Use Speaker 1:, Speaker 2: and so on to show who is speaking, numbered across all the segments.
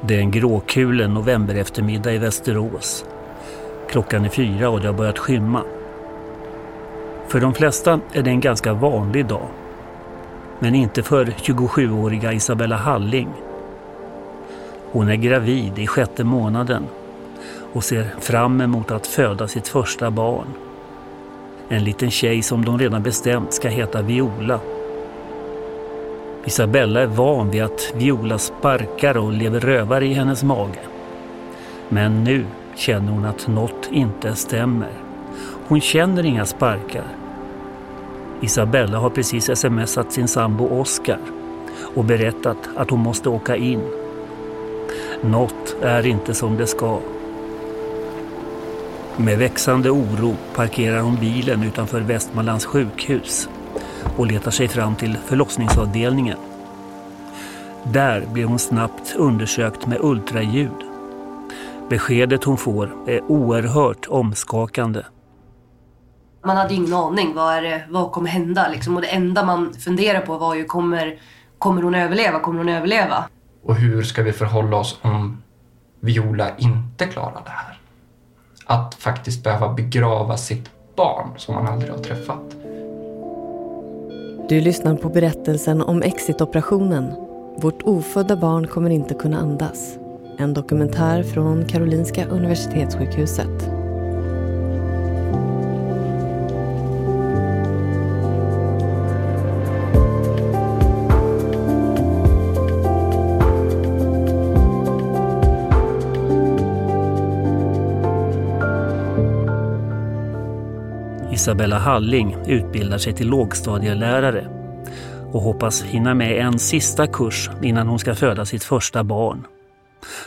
Speaker 1: Det är en gråkulen november eftermiddag i Västerås. Klockan är fyra och det har börjat skymma. För de flesta är det en ganska vanlig dag. Men inte för 27-åriga Isabella Halling. Hon är gravid i sjätte månaden och ser fram emot att föda sitt första barn. En liten tjej som de redan bestämt ska heta Viola. Isabella är van vid att Viola sparkar och lever rövare i hennes mage. Men nu känner hon att något inte stämmer. Hon känner inga sparkar. Isabella har precis smsat sin sambo Oskar och berättat att hon måste åka in. Något är inte som det ska. Med växande oro parkerar hon bilen utanför Västmanlands sjukhus och letar sig fram till förlossningsavdelningen. Där blir hon snabbt undersökt med ultraljud. Beskedet hon får är oerhört omskakande.
Speaker 2: Man hade ingen aning. Vad, är det, vad kommer hända? Liksom. Och det enda man funderade på var ju kommer, kommer hon överleva? Kommer hon överleva?
Speaker 3: Och hur ska vi förhålla oss om Viola inte klarar det här? Att faktiskt behöva begrava sitt barn som man aldrig har träffat.
Speaker 4: Du lyssnar på berättelsen om exitoperationen. Vårt ofödda barn kommer inte kunna andas. En dokumentär från Karolinska Universitetssjukhuset.
Speaker 1: Isabella Halling utbildar sig till lågstadielärare och hoppas hinna med en sista kurs innan hon ska föda sitt första barn,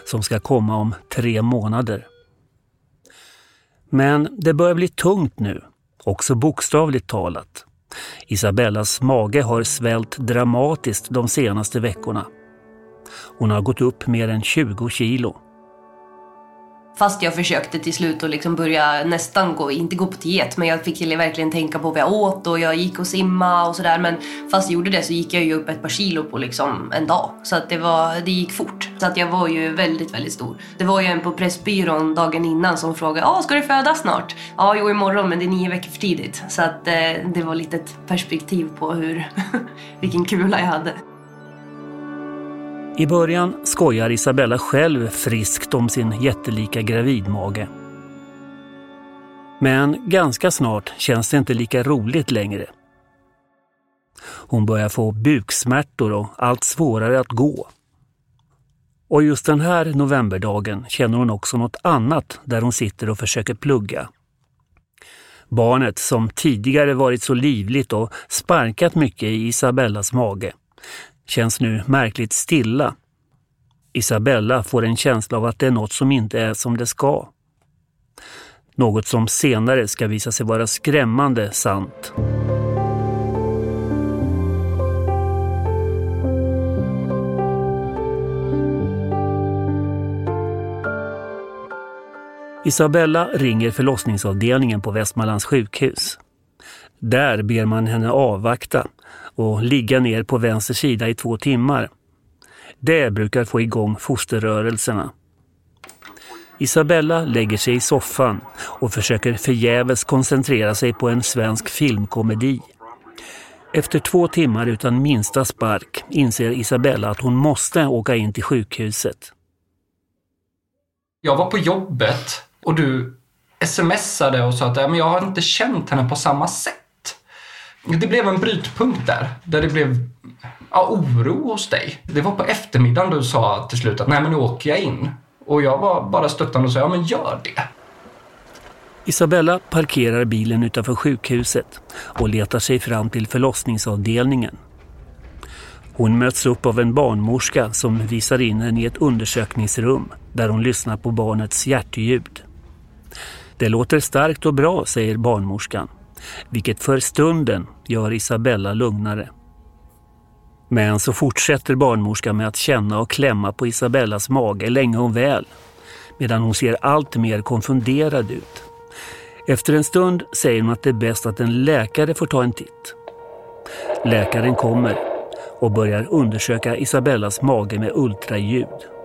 Speaker 1: som ska komma om tre månader. Men det börjar bli tungt nu, också bokstavligt talat. Isabellas mage har svällt dramatiskt de senaste veckorna. Hon har gått upp mer än 20 kilo.
Speaker 2: Fast jag försökte till slut att liksom börja nästan gå, inte gå på diet, men jag fick verkligen tänka på vad jag åt och jag gick och simma och sådär. Men fast jag gjorde det så gick jag ju upp ett par kilo på liksom en dag. Så att det, var, det gick fort. Så att jag var ju väldigt, väldigt stor. Det var ju en på Pressbyrån dagen innan som frågade “Ja, ska du föda snart?” “Ja, jo imorgon men det är nio veckor för tidigt”. Så att eh, det var lite ett perspektiv på hur, vilken kula jag hade.
Speaker 1: I början skojar Isabella själv friskt om sin jättelika gravidmage. Men ganska snart känns det inte lika roligt längre. Hon börjar få buksmärtor och allt svårare att gå. Och just den här novemberdagen känner hon också något annat där hon sitter och försöker plugga. Barnet som tidigare varit så livligt och sparkat mycket i Isabellas mage känns nu märkligt stilla. Isabella får en känsla av att det är något som inte är som det ska. Något som senare ska visa sig vara skrämmande sant. Isabella ringer förlossningsavdelningen på Västmanlands sjukhus. Där ber man henne avvakta och ligga ner på vänster sida i två timmar. Det brukar få igång fosterrörelserna. Isabella lägger sig i soffan och försöker förgäves koncentrera sig på en svensk filmkomedi. Efter två timmar utan minsta spark inser Isabella att hon måste åka in till sjukhuset.
Speaker 3: Jag var på jobbet och du smsade och sa att jag har inte känt henne på samma sätt. Det blev en brytpunkt där, där det blev ja, oro hos dig. Det var på eftermiddagen du sa till slut att nej men nu åker jag in. Och jag var bara stöttande och sa ja men gör det.
Speaker 1: Isabella parkerar bilen utanför sjukhuset och letar sig fram till förlossningsavdelningen. Hon möts upp av en barnmorska som visar in henne i ett undersökningsrum där hon lyssnar på barnets hjärtljud. Det låter starkt och bra, säger barnmorskan vilket för stunden gör Isabella lugnare. Men så fortsätter barnmorskan med att känna och klämma på Isabellas mage länge och väl, medan hon ser allt mer konfunderad ut. Efter en stund säger hon att det är bäst att en läkare får ta en titt. Läkaren kommer och börjar undersöka Isabellas mage med ultraljud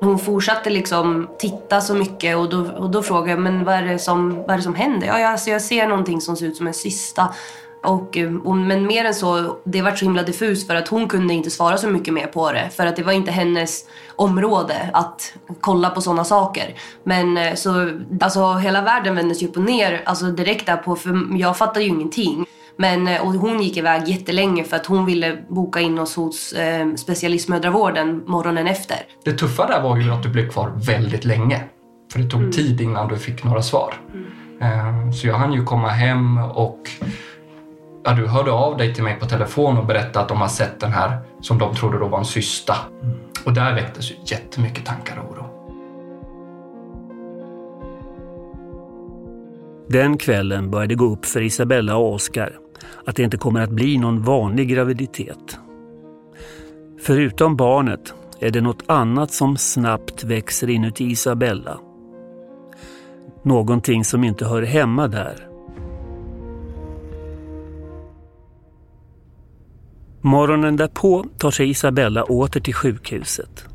Speaker 2: hon fortsatte liksom titta så mycket och då, och då frågade jag men vad är det som, vad är det som händer? Ja, alltså jag ser någonting som ser ut som en cysta. Och, eh, och, men mer än så, det var så himla diffus för att hon kunde inte svara så mycket mer på det. För att det var inte hennes område att kolla på sådana saker. Men eh, så, alltså hela världen vändes ju upp och ner alltså direkt därpå för jag fattade ju ingenting. Men, eh, och hon gick iväg jättelänge för att hon ville boka in oss hos eh, specialistmödravården morgonen efter.
Speaker 3: Det tuffa där var ju att du blev kvar väldigt länge. För det tog mm. tid innan du fick några svar. Mm. Eh, så jag hann ju komma hem och ja, du hörde av dig till mig på telefon och berättade att de har sett den här som de trodde då var en cysta. Mm. Och där väcktes ju jättemycket tankar och oro.
Speaker 1: Den kvällen började gå upp för Isabella och Oskar att det inte kommer att bli någon vanlig graviditet. Förutom barnet är det något annat som snabbt växer inuti Isabella. Någonting som inte hör hemma där. Morgonen därpå tar sig Isabella åter till sjukhuset.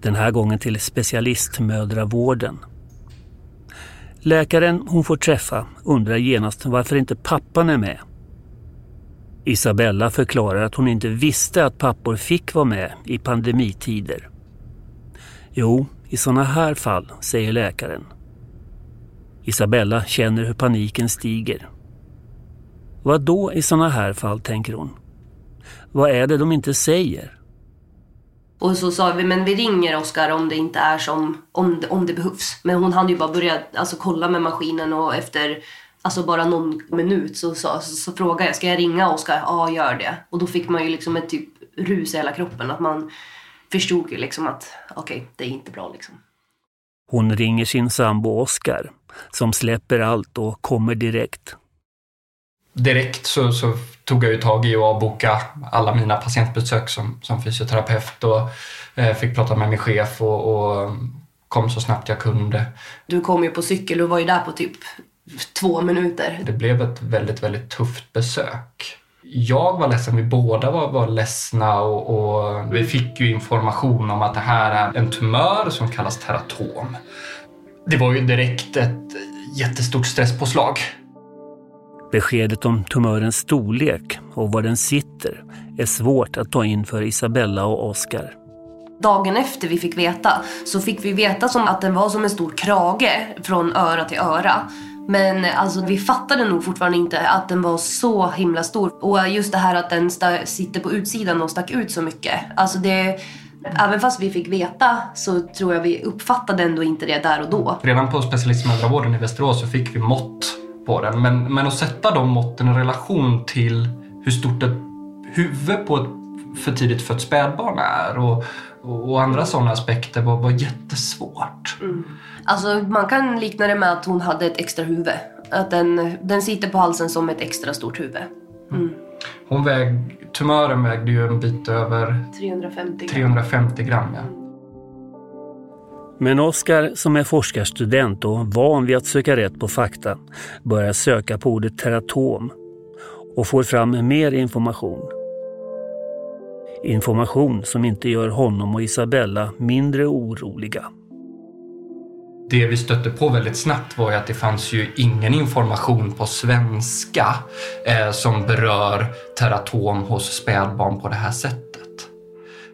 Speaker 1: Den här gången till specialistmödravården. Läkaren hon får träffa undrar genast varför inte pappan är med. Isabella förklarar att hon inte visste att pappor fick vara med i pandemitider. Jo, i sådana här fall, säger läkaren. Isabella känner hur paniken stiger. Vad då i sådana här fall, tänker hon. Vad är det de inte säger?
Speaker 2: Och så sa vi, men vi ringer Oskar om det inte är som, om det, om det behövs. Men hon hade ju bara börjat alltså, kolla med maskinen och efter alltså bara någon minut så, så, så, så frågade jag, ska jag ringa Oskar? Ja, gör det. Och då fick man ju liksom ett typ rus i hela kroppen. Att man förstod ju liksom att okej, okay, det är inte bra liksom.
Speaker 1: Hon ringer sin sambo Oskar som släpper allt och kommer direkt.
Speaker 3: Direkt så, så tog jag ju tag i att avboka alla mina patientbesök som, som fysioterapeut och eh, fick prata med min chef och, och, kom så snabbt jag kunde.
Speaker 2: Du kom ju på cykel och var ju där på typ två minuter.
Speaker 3: Det blev ett väldigt, väldigt tufft besök. Jag var ledsen, vi båda var, var ledsna och, och vi fick ju information om att det här är en tumör som kallas teratom. Det var ju direkt ett jättestort stresspåslag.
Speaker 1: Beskedet om tumörens storlek och var den sitter är svårt att ta in för Isabella och Oskar.
Speaker 2: Dagen efter vi fick veta så fick vi veta som att den var som en stor krage från öra till öra. Men alltså, vi fattade nog fortfarande inte att den var så himla stor. Och just det här att den sitter på utsidan och stack ut så mycket. Alltså det, även fast vi fick veta så tror jag vi uppfattade ändå inte det där och då.
Speaker 3: Redan på specialistmödravården i Västerås så fick vi mått på den. Men, men att sätta de måtten i relation till hur stort ett huvud på ett för tidigt fött spädbarn är och, och andra sådana aspekter var, var jättesvårt. Mm.
Speaker 2: Alltså, man kan likna det med att hon hade ett extra huvud. Att den, den sitter på halsen som ett extra stort huvud. Mm.
Speaker 3: Hon väg, tumören vägde ju en bit över
Speaker 2: 350 gram.
Speaker 3: 350 gram ja.
Speaker 1: Men Oskar, som är forskarstudent och van vid att söka rätt på fakta, börjar söka på ordet teratom och får fram mer information. Information som inte gör honom och Isabella mindre oroliga.
Speaker 3: Det vi stötte på väldigt snabbt var ju att det fanns ju ingen information på svenska eh, som berör teratom hos spädbarn på det här sättet.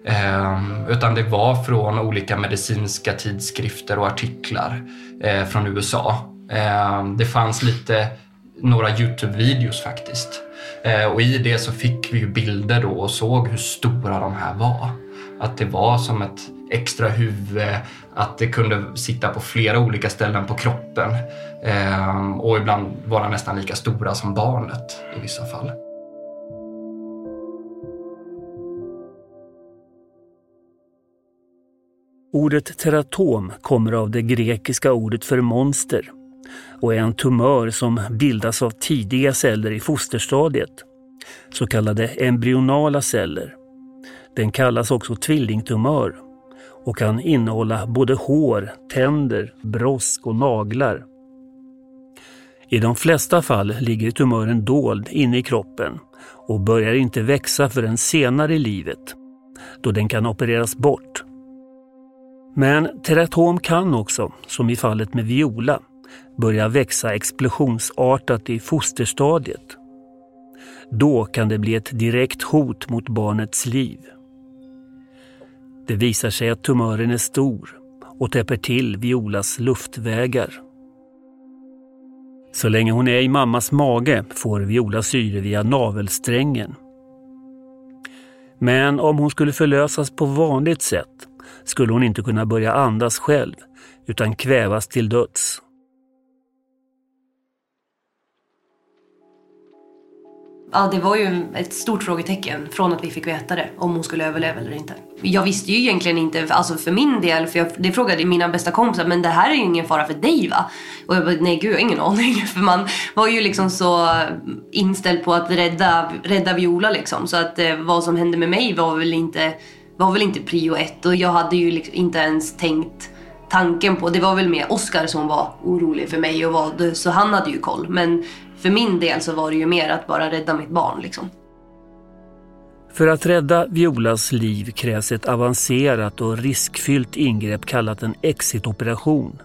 Speaker 3: Ehm, utan det var från olika medicinska tidskrifter och artiklar eh, från USA. Ehm, det fanns lite, några Youtube-videos faktiskt. Eh, och i det så fick vi ju bilder då och såg hur stora de här var. Att det var som ett extra huvud, att det kunde sitta på flera olika ställen på kroppen. Ehm, och ibland vara nästan lika stora som barnet i vissa fall.
Speaker 1: Ordet teratom kommer av det grekiska ordet för monster och är en tumör som bildas av tidiga celler i fosterstadiet, så kallade embryonala celler. Den kallas också tvillingtumör och kan innehålla både hår, tänder, brosk och naglar. I de flesta fall ligger tumören dold inne i kroppen och börjar inte växa förrän senare i livet, då den kan opereras bort men teratom kan också, som i fallet med Viola, börja växa explosionsartat i fosterstadiet. Då kan det bli ett direkt hot mot barnets liv. Det visar sig att tumören är stor och täpper till Violas luftvägar. Så länge hon är i mammas mage får Viola syre via navelsträngen. Men om hon skulle förlösas på vanligt sätt skulle hon inte kunna börja andas själv utan kvävas till döds.
Speaker 2: Ja, det var ju ett stort frågetecken från att vi fick veta det, om hon skulle överleva eller inte. Jag visste ju egentligen inte, alltså för min del, för jag, det frågade mina bästa kompisar, men det här är ju ingen fara för dig va? Och jag bara, nej gud jag har ingen aning. För man var ju liksom så inställd på att rädda, rädda Viola liksom. Så att eh, vad som hände med mig var väl inte, var väl inte prio ett. Och jag hade ju liksom inte ens tänkt tanken på, det var väl mer Oscar som var orolig för mig och vad, så han hade ju koll. Men för min del så var det ju mer att bara rädda mitt barn liksom.
Speaker 1: För att rädda Violas liv krävs ett avancerat och riskfyllt ingrepp kallat en exitoperation.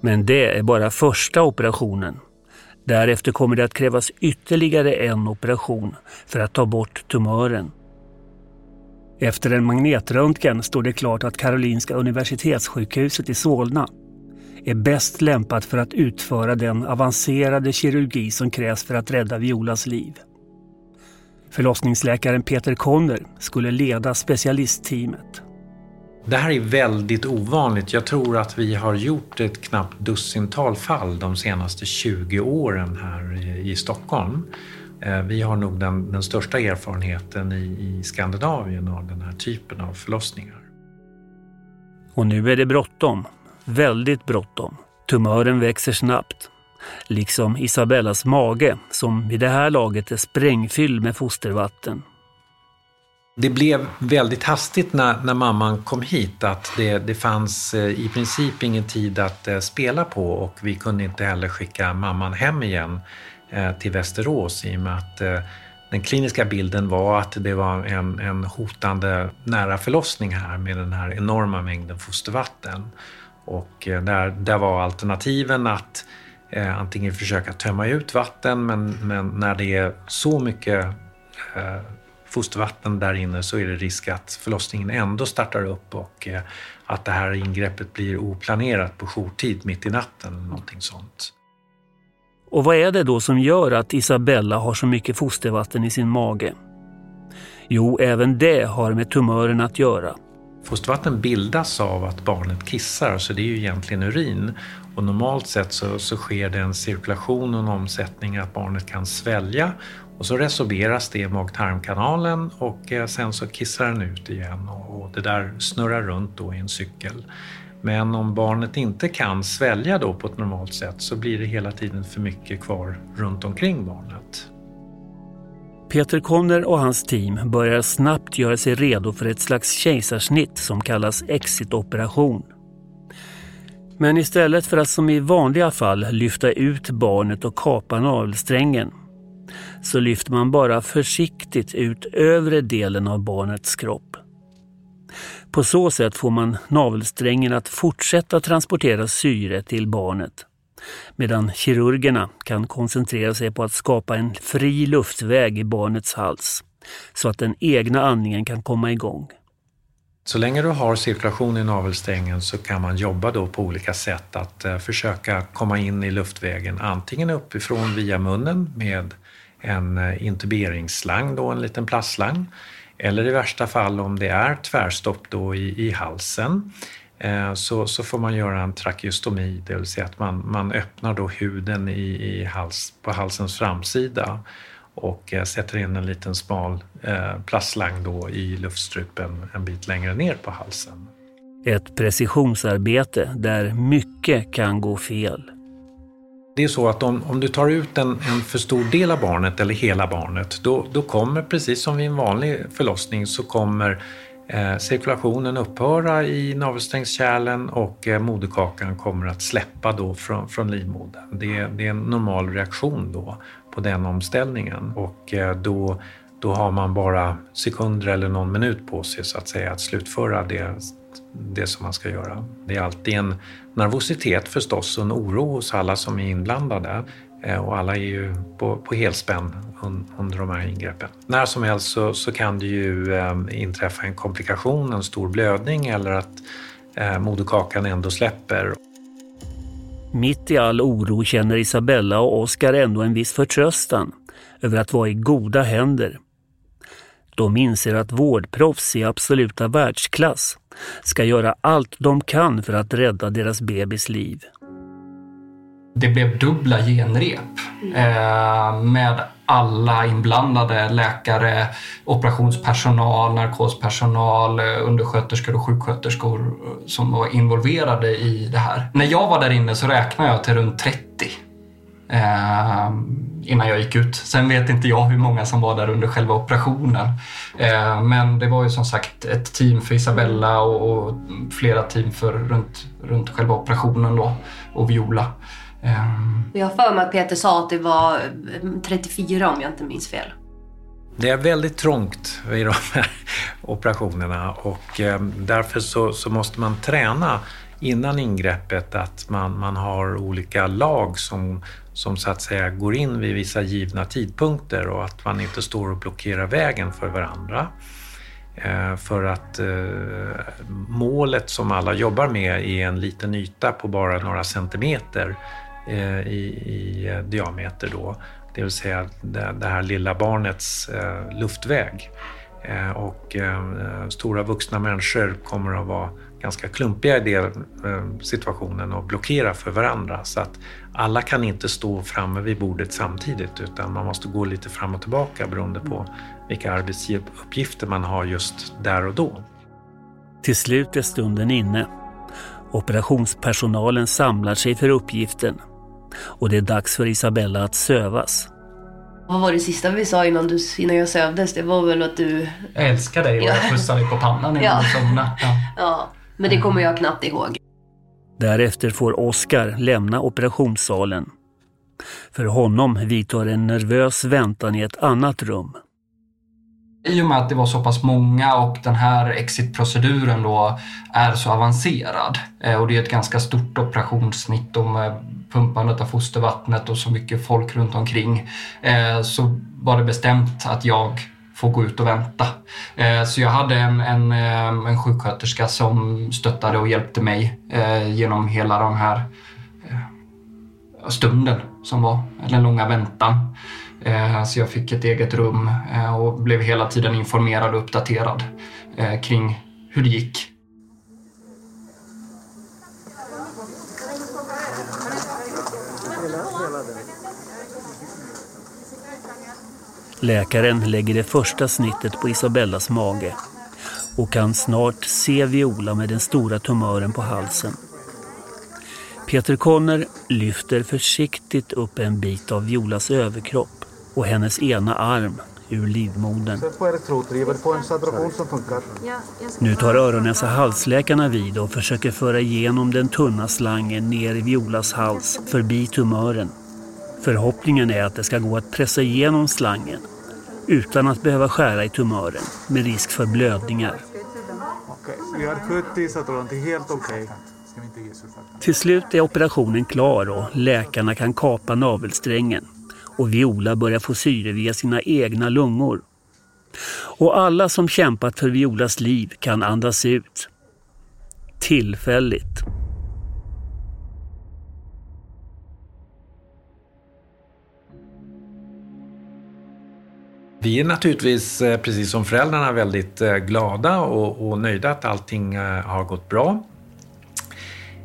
Speaker 1: Men det är bara första operationen. Därefter kommer det att krävas ytterligare en operation för att ta bort tumören. Efter en magnetröntgen står det klart att Karolinska Universitetssjukhuset i Solna är bäst lämpat för att utföra den avancerade kirurgi som krävs för att rädda Violas liv. Förlossningsläkaren Peter Conner skulle leda specialistteamet.
Speaker 5: Det här är väldigt ovanligt. Jag tror att vi har gjort ett knappt dussintal fall de senaste 20 åren här i Stockholm. Eh, vi har nog den, den största erfarenheten i, i Skandinavien av den här typen av förlossningar.
Speaker 1: Och nu är det bråttom väldigt bråttom. Tumören växer snabbt. Liksom Isabellas mage som vid det här laget är sprängfylld med fostervatten.
Speaker 5: Det blev väldigt hastigt när, när mamman kom hit att det, det fanns eh, i princip ingen tid att eh, spela på och vi kunde inte heller skicka mamman hem igen Eh, till Västerås i och med att eh, den kliniska bilden var att det var en, en hotande nära förlossning här med den här enorma mängden fostervatten. Och eh, där, där var alternativen att eh, antingen försöka tömma ut vatten men, men när det är så mycket eh, fostervatten där inne så är det risk att förlossningen ändå startar upp och eh, att det här ingreppet blir oplanerat på jourtid mitt i natten. Eller någonting sånt.
Speaker 1: Och vad är det då som gör att Isabella har så mycket fostervatten i sin mage? Jo, även det har med tumören att göra.
Speaker 5: Fostervatten bildas av att barnet kissar, så det är ju egentligen urin. Och normalt sett så, så sker det en cirkulation och en omsättning att barnet kan svälja och så resorberas det i mag-tarmkanalen och eh, sen så kissar den ut igen och det där snurrar runt då i en cykel. Men om barnet inte kan svälja då på ett normalt sätt så blir det hela tiden för mycket kvar runt omkring barnet.
Speaker 1: Peter Conner och hans team börjar snabbt göra sig redo för ett slags kejsarsnitt som kallas exitoperation. Men istället för att som i vanliga fall lyfta ut barnet och kapa navelsträngen så lyfter man bara försiktigt ut övre delen av barnets kropp. På så sätt får man navelsträngen att fortsätta transportera syre till barnet medan kirurgerna kan koncentrera sig på att skapa en fri luftväg i barnets hals så att den egna andningen kan komma igång.
Speaker 5: Så länge du har cirkulation i navelsträngen så kan man jobba då på olika sätt att eh, försöka komma in i luftvägen antingen uppifrån via munnen med en eh, intuberingsslang, då, en liten plastslang, eller i värsta fall om det är tvärstopp då i, i halsen eh, så, så får man göra en trakeostomi, det vill säga att man, man öppnar då huden i, i hals, på halsens framsida och eh, sätter in en liten smal eh, plastslang då i luftstrupen en bit längre ner på halsen.
Speaker 1: Ett precisionsarbete där mycket kan gå fel.
Speaker 5: Det är så att om, om du tar ut en, en för stor del av barnet eller hela barnet, då, då kommer precis som vid en vanlig förlossning så kommer Eh, cirkulationen upphöra i navelsträngskärlen och eh, moderkakan kommer att släppa då från, från livmodern. Det, det, är en normal reaktion då på den omställningen och eh, då, då har man bara sekunder eller någon minut på sig så att säga att slutföra det det som man ska göra. Det är alltid en nervositet förstås och en oro hos alla som är inblandade. Eh, och alla är ju på, på helspänn under de här ingreppen. När som helst så, så kan det ju eh, inträffa en komplikation, en stor blödning eller att eh, moderkakan ändå släpper.
Speaker 1: Mitt i all oro känner Isabella och Oskar ändå en viss förtröstan över att vara i goda händer. De inser att vårdproffs i absoluta världsklass ska göra allt de kan för att rädda deras bebis liv.
Speaker 3: Det blev dubbla genrep eh, med alla inblandade, läkare, operationspersonal, narkospersonal, eh, undersköterskor och sjuksköterskor som var involverade i det här. När jag var där inne så räknade jag till runt 30 eh, innan jag gick ut. Sen vet inte jag hur många som var där under själva operationen. Eh, men det var ju som sagt ett team för Isabella och, och flera team för runt, runt själva operationen då och Viola.
Speaker 2: Um... Jag har för mig att Peter sa att det var 34 om jag inte minns fel.
Speaker 5: Det är väldigt trångt i de här operationerna och därför så, så måste man träna innan ingreppet att man, man har olika lag som, som så att säga går in vid vissa givna tidpunkter och att man inte står och blockerar vägen för varandra. Eh, för att eh, målet som alla jobbar med är en liten yta på bara några centimeter Eh, i, i eh, diameter då, det vill säga det, det här lilla barnets eh, luftväg. Eh, och eh, stora vuxna människor kommer att vara ganska klumpiga i den situationen och blockera för varandra. Så att alla kan inte stå framme vid bordet samtidigt utan man måste gå lite fram och tillbaka beroende på vilka arbetsuppgifter man har just där och då.
Speaker 1: Till slut är stunden inne. Operationspersonalen samlar sig för uppgiften och det är dags för Isabella att sövas.
Speaker 2: Vad var det sista vi sa innan, du, innan jag sövdes? Det var väl att du...
Speaker 3: Jag älskar dig och jag pussade dig på pannan innan ja. du somnade. Ja.
Speaker 2: ja, men det kommer jag knappt ihåg.
Speaker 1: Därefter får Oskar lämna operationssalen. För honom vidtar en nervös väntan i ett annat rum.
Speaker 3: I och med att det var så pass många och den här exitproceduren då är så avancerad eh, och det är ett ganska stort operationssnitt med pumpandet av fostervattnet och så mycket folk runt omkring eh, så var det bestämt att jag får gå ut och vänta. Eh, så jag hade en, en, eh, en sjuksköterska som stöttade och hjälpte mig eh, genom hela den här stunden som var, den långa väntan. Så jag fick ett eget rum och blev hela tiden informerad och uppdaterad kring hur det gick.
Speaker 1: Läkaren lägger det första snittet på Isabellas mage och kan snart se Viola med den stora tumören på halsen. Peter Conner lyfter försiktigt upp en bit av Violas överkropp och hennes ena arm ur livmodern. Nu tar öron-näsa halsläkarna vid och försöker föra igenom den tunna slangen ner i Violas hals förbi tumören. Förhoppningen är att det ska gå att pressa igenom slangen utan att behöva skära i tumören med risk för blödningar. Vi har skött i så att det är helt okej. Till slut är operationen klar och läkarna kan kapa navelsträngen och Viola börjar få syre via sina egna lungor. Och alla som kämpat för Violas liv kan andas ut. Tillfälligt.
Speaker 5: Vi är naturligtvis, eh, precis som föräldrarna, väldigt eh, glada och, och nöjda att allting eh, har gått bra.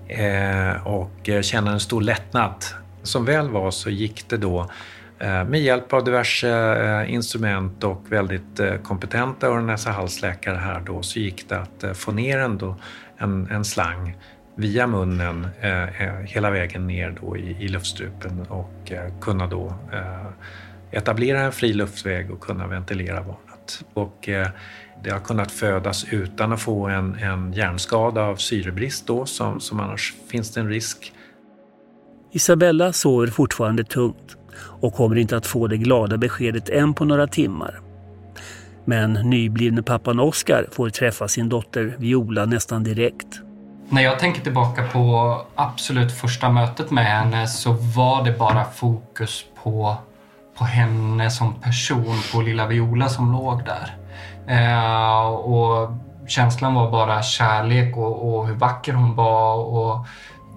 Speaker 5: Eh, och känner en stor lättnad. Som väl var så gick det då Eh, med hjälp av diverse eh, instrument och väldigt kompetenta öron-näsa-halsläkare här då så gick det att få ner en, en, en slang via munnen hela vägen ner då i, i luftstrupen och kunna då etablera en fri luftväg och kunna ventilera barnet. Och, det har kunnat födas utan att få en, en hjärnskada av syrebrist då, som, som annars finns det en risk.
Speaker 1: Isabella sover fortfarande tungt och kommer inte att få det glada beskedet än på några timmar. Men nyblivne pappan Oskar får träffa sin dotter Viola nästan direkt.
Speaker 3: När jag tänker tillbaka på absolut första mötet med henne så var det bara fokus på, på henne som person, på lilla Viola som låg där. Eh, och känslan var bara kärlek och, och hur vacker hon var och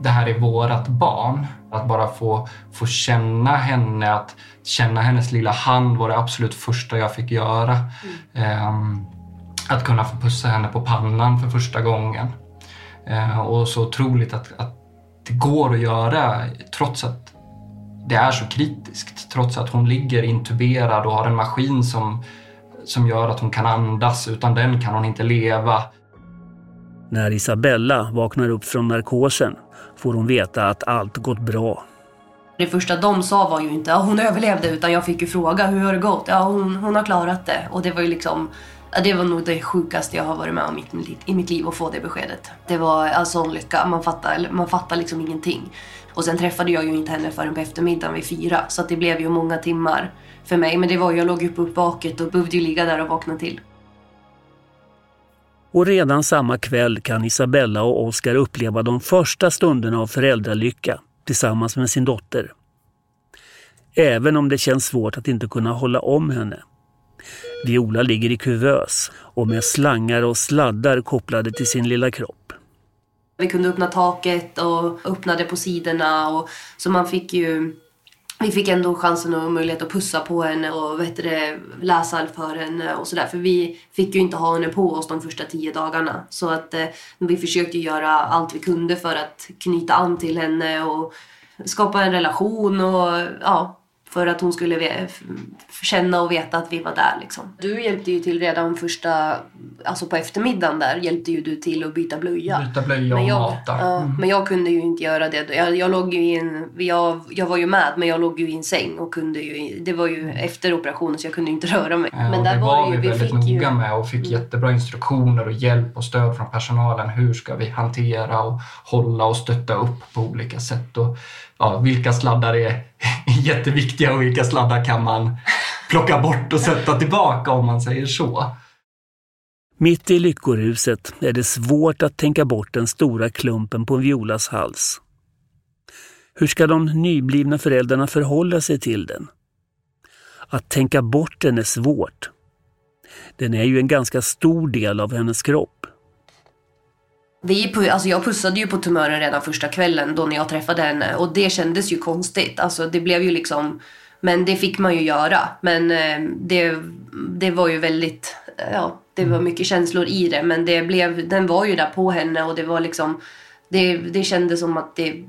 Speaker 3: det här är vårat barn. Att bara få, få känna henne, att känna hennes lilla hand var det absolut första jag fick göra. Mm. Eh, att kunna få pussa henne på pannan för första gången. Eh, och så otroligt att, att det går att göra trots att det är så kritiskt. Trots att hon ligger intuberad och har en maskin som, som gör att hon kan andas. Utan den kan hon inte leva.
Speaker 1: När Isabella vaknar upp från narkosen får hon veta att allt gått bra.
Speaker 2: Det första de sa var ju inte att hon överlevde utan jag fick ju fråga hur har det gått? Ja, hon, hon har klarat det. Och det var ju liksom det var nog det sjukaste jag har varit med om i mitt liv att få det beskedet. Det var alltså en lycka. Man fattar, man fattar liksom ingenting. Och sen träffade jag ju inte henne förrän på eftermiddagen vid fyra. Så det blev ju många timmar för mig. Men det var jag låg ju på uppvaket och behövde ju ligga där och vakna till.
Speaker 1: Och redan samma kväll kan Isabella och Oskar uppleva de första stunderna av föräldralycka tillsammans med sin dotter. Även om det känns svårt att inte kunna hålla om henne. Viola ligger i kuvös och med slangar och sladdar kopplade till sin lilla kropp.
Speaker 2: Vi kunde öppna taket och öppnade på sidorna och så man fick ju vi fick ändå chansen och möjlighet att pussa på henne och vet det, läsa för henne och sådär. För vi fick ju inte ha henne på oss de första tio dagarna. Så att eh, vi försökte göra allt vi kunde för att knyta an till henne och skapa en relation och ja, för att hon skulle känna och veta att vi var där. Liksom. Du hjälpte ju till redan första, alltså på eftermiddagen där hjälpte ju du till att byta blöja.
Speaker 3: Byta blöja och
Speaker 2: jag,
Speaker 3: mata.
Speaker 2: Ja, mm. Men jag kunde ju inte göra det. Jag, jag låg ju i en, jag, jag var ju med men jag låg ju i en säng och kunde ju, det var ju efter operationen så jag kunde inte röra mig.
Speaker 3: Ja,
Speaker 2: men
Speaker 3: där det var, var vi, vi väldigt noga
Speaker 2: ju...
Speaker 3: med och fick mm. jättebra instruktioner och hjälp och stöd från personalen. Hur ska vi hantera och hålla och stötta upp på olika sätt. Och, ja, vilka sladdar är jätteviktiga och vilka sladdar kan man plocka bort och sätta tillbaka om man säger så.
Speaker 1: Mitt i lyckoruset är det svårt att tänka bort den stora klumpen på Violas hals. Hur ska de nyblivna föräldrarna förhålla sig till den? Att tänka bort den är svårt. Den är ju en ganska stor del av hennes kropp.
Speaker 2: Vi, alltså jag pussade ju på tumören redan första kvällen då när jag träffade henne och det kändes ju konstigt. Alltså det blev ju liksom, men det fick man ju göra. Men eh, det, det var ju väldigt, ja, det var mycket känslor i det. Men det blev, den var ju där på henne och det var liksom, det, det kändes som att det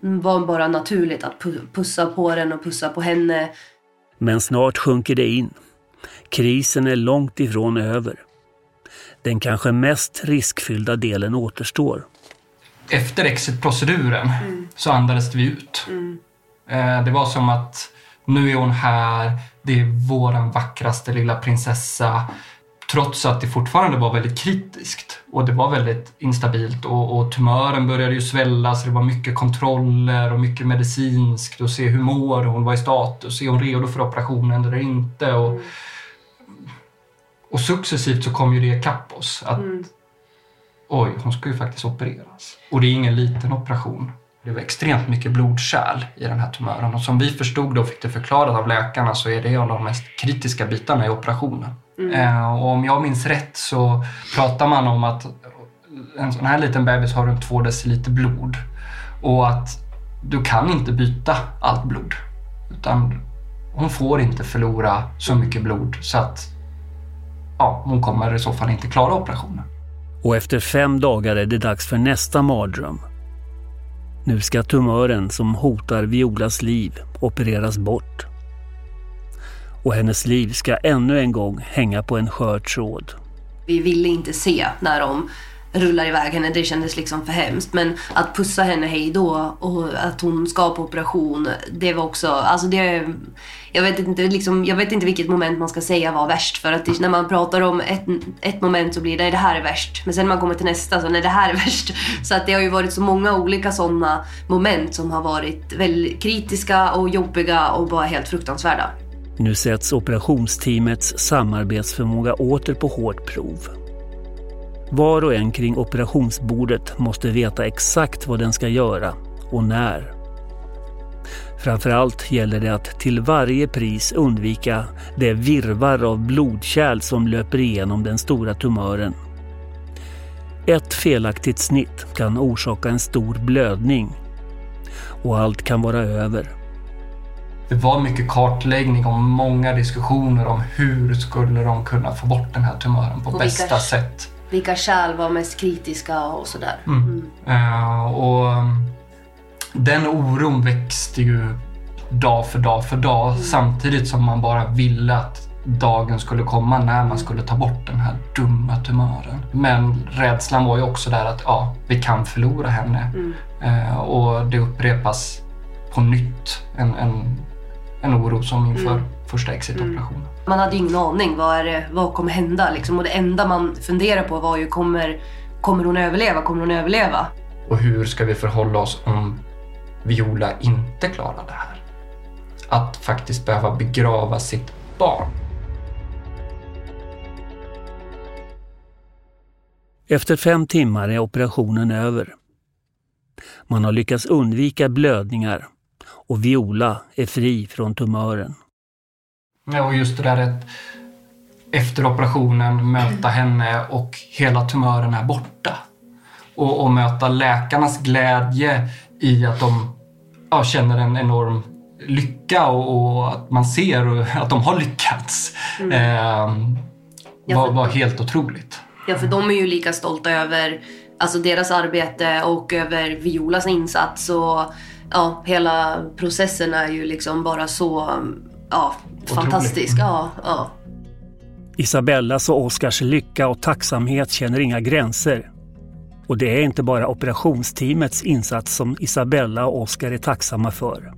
Speaker 2: var bara naturligt att pussa på den och pussa på henne.
Speaker 1: Men snart sjunker det in. Krisen är långt ifrån över. Den kanske mest riskfyllda delen återstår.
Speaker 3: Efter exitproceduren mm. så andades vi ut. Mm. Det var som att nu är hon här, det är våran vackraste lilla prinsessa. Trots att det fortfarande var väldigt kritiskt och det var väldigt instabilt och, och tumören började ju svälla så det var mycket kontroller och mycket medicinskt och se hur mår hon, vad är status, är hon redo för operationen eller inte? Och, och successivt så kom ju det ikapp oss. Att mm. oj, hon ska ju faktiskt opereras. Och det är ingen liten operation. Det var extremt mycket blodkärl i den här tumören och som vi förstod och fick det förklarat av läkarna så är det en av de mest kritiska bitarna i operationen. Mm. Eh, och om jag minns rätt så pratar man om att en sån här liten bebis har runt två deciliter blod och att du kan inte byta allt blod. Utan hon får inte förlora så mycket blod så att ja, hon kommer i så fall inte klara operationen.
Speaker 1: Och efter fem dagar är det dags för nästa mardröm. Nu ska tumören som hotar Violas liv opereras bort. Och hennes liv ska ännu en gång hänga på en skör tråd.
Speaker 2: Vi ville inte se när de rullar iväg henne. Det kändes liksom för hemskt. Men att pussa henne hej då och att hon ska på operation, det var också... Alltså det, jag, vet inte, liksom, jag vet inte vilket moment man ska säga var värst. För att det, när man pratar om ett, ett moment så blir det det här är värst. Men sen när man kommer till nästa så nej det här är värst. Så att det har ju varit så många olika sådana moment som har varit väldigt kritiska och jobbiga och bara helt fruktansvärda.
Speaker 1: Nu sätts operationsteamets samarbetsförmåga åter på hårt prov. Var och en kring operationsbordet måste veta exakt vad den ska göra och när. Framförallt gäller det att till varje pris undvika det virvar av blodkärl som löper igenom den stora tumören. Ett felaktigt snitt kan orsaka en stor blödning och allt kan vara över.
Speaker 3: Det var mycket kartläggning och många diskussioner om hur skulle de kunna få bort den här tumören på
Speaker 2: Och
Speaker 3: bästa
Speaker 2: vilka-
Speaker 3: sätt.
Speaker 2: Vilka kärl var mest kritiska och sådär.
Speaker 3: Mm. Eh, och um, den oron växte ju dag för dag för dag samtidigt som man bara ville att dagen skulle komma när man skulle ta bort den här dumma tumören. Men rädslan var ju också där att ja, vi kan förlora henne. Eh, och det upprepas på nytt en, en, en oro som inför första exitoperationen.
Speaker 2: Man hade ingen aning. Vad, är det, vad kommer hända? Liksom. Och det enda man funderade på var ju kommer, kommer hon överleva? Kommer hon överleva?
Speaker 3: Och hur ska vi förhålla oss om Viola inte klarar det här? Att faktiskt behöva begrava sitt barn.
Speaker 1: Efter fem timmar är operationen över. Man har lyckats undvika blödningar och Viola är fri från tumören.
Speaker 3: Ja, och just det där att efter operationen möta henne och hela tumören är borta. Och, och möta läkarnas glädje i att de ja, känner en enorm lycka och, och att man ser att de har lyckats. Eh,
Speaker 2: Ja,
Speaker 3: var, var helt otroligt.
Speaker 2: Ja, för de är ju lika stolta över alltså, deras arbete och över Violas insats. Och ja, hela processen är ju liksom bara så ja, fantastisk. Ja, ja.
Speaker 1: Isabellas och Oskars lycka och tacksamhet känner inga gränser. Och det är inte bara operationsteamets insats som Isabella och Oskar är tacksamma för.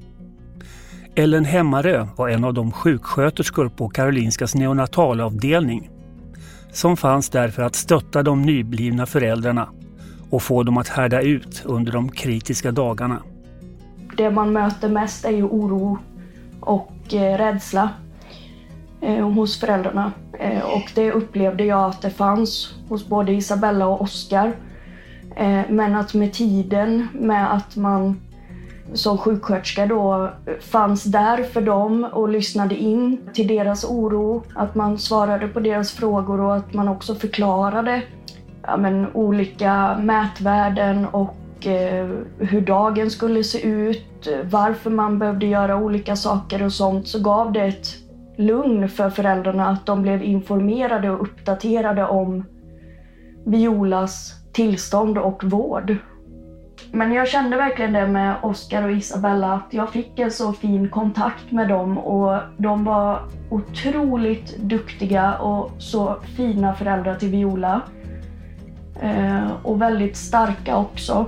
Speaker 1: Ellen Hemmarö var en av de sjuksköterskor på Karolinskas neonatalavdelning som fanns där för att stötta de nyblivna föräldrarna och få dem att härda ut under de kritiska dagarna.
Speaker 6: Det man möter mest är ju oro och och rädsla eh, hos föräldrarna. Eh, och det upplevde jag att det fanns hos både Isabella och Oskar. Eh, men att med tiden, med att man som sjuksköterska då fanns där för dem och lyssnade in till deras oro, att man svarade på deras frågor och att man också förklarade ja, men, olika mätvärden och Eh, hur dagen skulle se ut, varför man behövde göra olika saker och sånt, så gav det ett lugn för föräldrarna att de blev informerade och uppdaterade om Violas tillstånd och vård. Men jag kände verkligen det med Oscar och Isabella, att jag fick en så fin kontakt med dem och de var otroligt duktiga och så fina föräldrar till Viola. Eh, och väldigt starka också.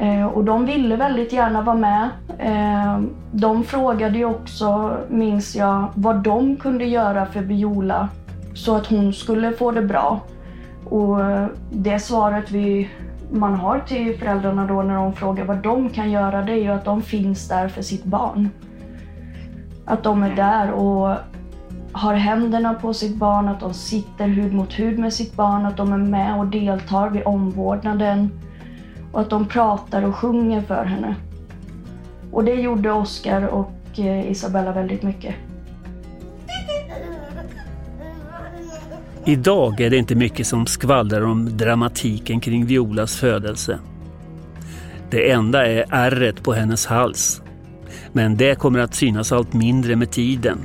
Speaker 6: Eh, och de ville väldigt gärna vara med. Eh, de frågade ju också, minns jag, vad de kunde göra för Viola så att hon skulle få det bra. Och det svaret vi, man har till föräldrarna då när de frågar vad de kan göra, det är ju att de finns där för sitt barn. Att de är där och har händerna på sitt barn, att de sitter hud mot hud med sitt barn, att de är med och deltar vid omvårdnaden och att de pratar och sjunger för henne. Och det gjorde Oscar och eh, Isabella väldigt mycket.
Speaker 1: Idag är det inte mycket som skvallrar om dramatiken kring Violas födelse. Det enda är ärret på hennes hals. Men det kommer att synas allt mindre med tiden.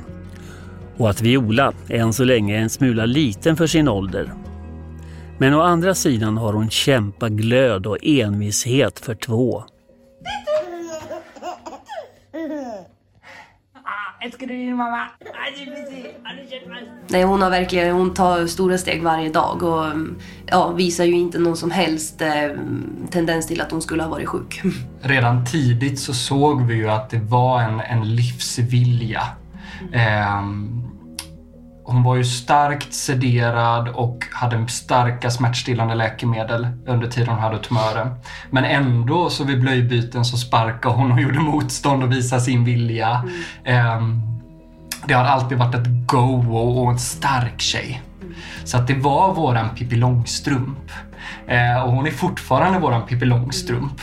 Speaker 1: Och att Viola än så länge är en smula liten för sin ålder. Men å andra sidan har hon kämpaglöd och envishet för två.
Speaker 2: Nej, hon har verkligen, hon tar stora steg varje dag och ja, visar ju inte någon som helst eh, tendens till att hon skulle ha varit sjuk.
Speaker 3: Redan tidigt så såg vi ju att det var en, en livsvilja. Ehm, hon var ju starkt sederad och hade starka smärtstillande läkemedel under tiden hon hade tumören. Men ändå så vid blöjbyten så sparkade hon och gjorde motstånd och visade sin vilja. Ehm, det har alltid varit ett go och en stark tjej. Så att det var våran Pippi Långstrump. Eh, och hon är fortfarande våran Pippi Långstrump.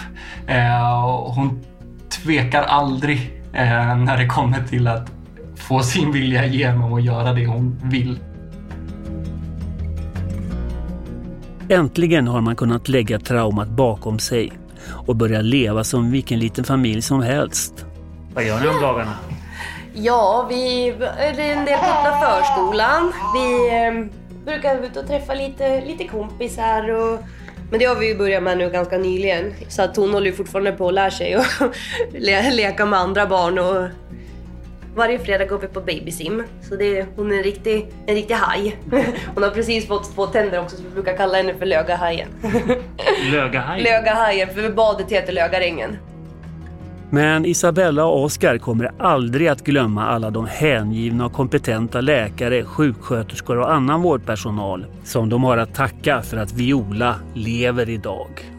Speaker 3: Eh, och hon tvekar aldrig eh, när det kommer till att få sin vilja igenom och göra det hon vill.
Speaker 1: Äntligen har man kunnat lägga traumat bakom sig och börja leva som vilken liten familj som helst. Vad gör ni om dagarna?
Speaker 2: Ja, vi är en del på öppna förskolan. Vi eh, brukar ute och träffa lite, lite kompisar. Och, men det har vi ju börjat med nu ganska nyligen. Så att hon håller ju fortfarande på att lära sig och le, leka med andra barn. Och varje fredag går vi på babysim. Så det är, hon är en riktig, en riktig haj. Hon har precis fått två tänder också så vi brukar kalla henne för Lögahajen.
Speaker 1: Lögahajen?
Speaker 2: Lögahajen, för badet heter Lögarängen.
Speaker 1: Men Isabella och Oskar kommer aldrig att glömma alla de hängivna och kompetenta läkare, sjuksköterskor och annan vårdpersonal som de har att tacka för att Viola lever idag.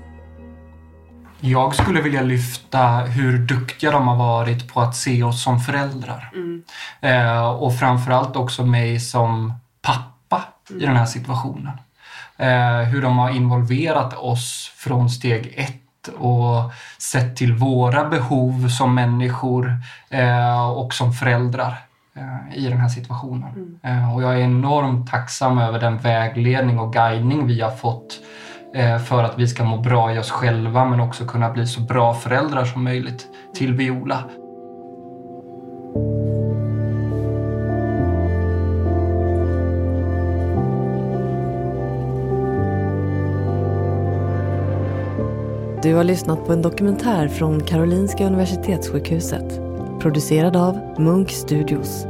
Speaker 3: Jag skulle vilja lyfta hur duktiga de har varit på att se oss som föräldrar.
Speaker 2: Mm.
Speaker 3: Eh, och framförallt också mig som pappa i den här situationen. Eh, hur de har involverat oss från steg ett och sett till våra behov som människor eh, och som föräldrar eh, i den här situationen. Eh, och jag är enormt tacksam över den vägledning och guidning vi har fått Eh, för att vi ska må bra i oss själva men också kunna bli så bra föräldrar som möjligt till Viola.
Speaker 4: Du har lyssnat på en dokumentär från Karolinska Universitetssjukhuset. Producerad av Munk Studios.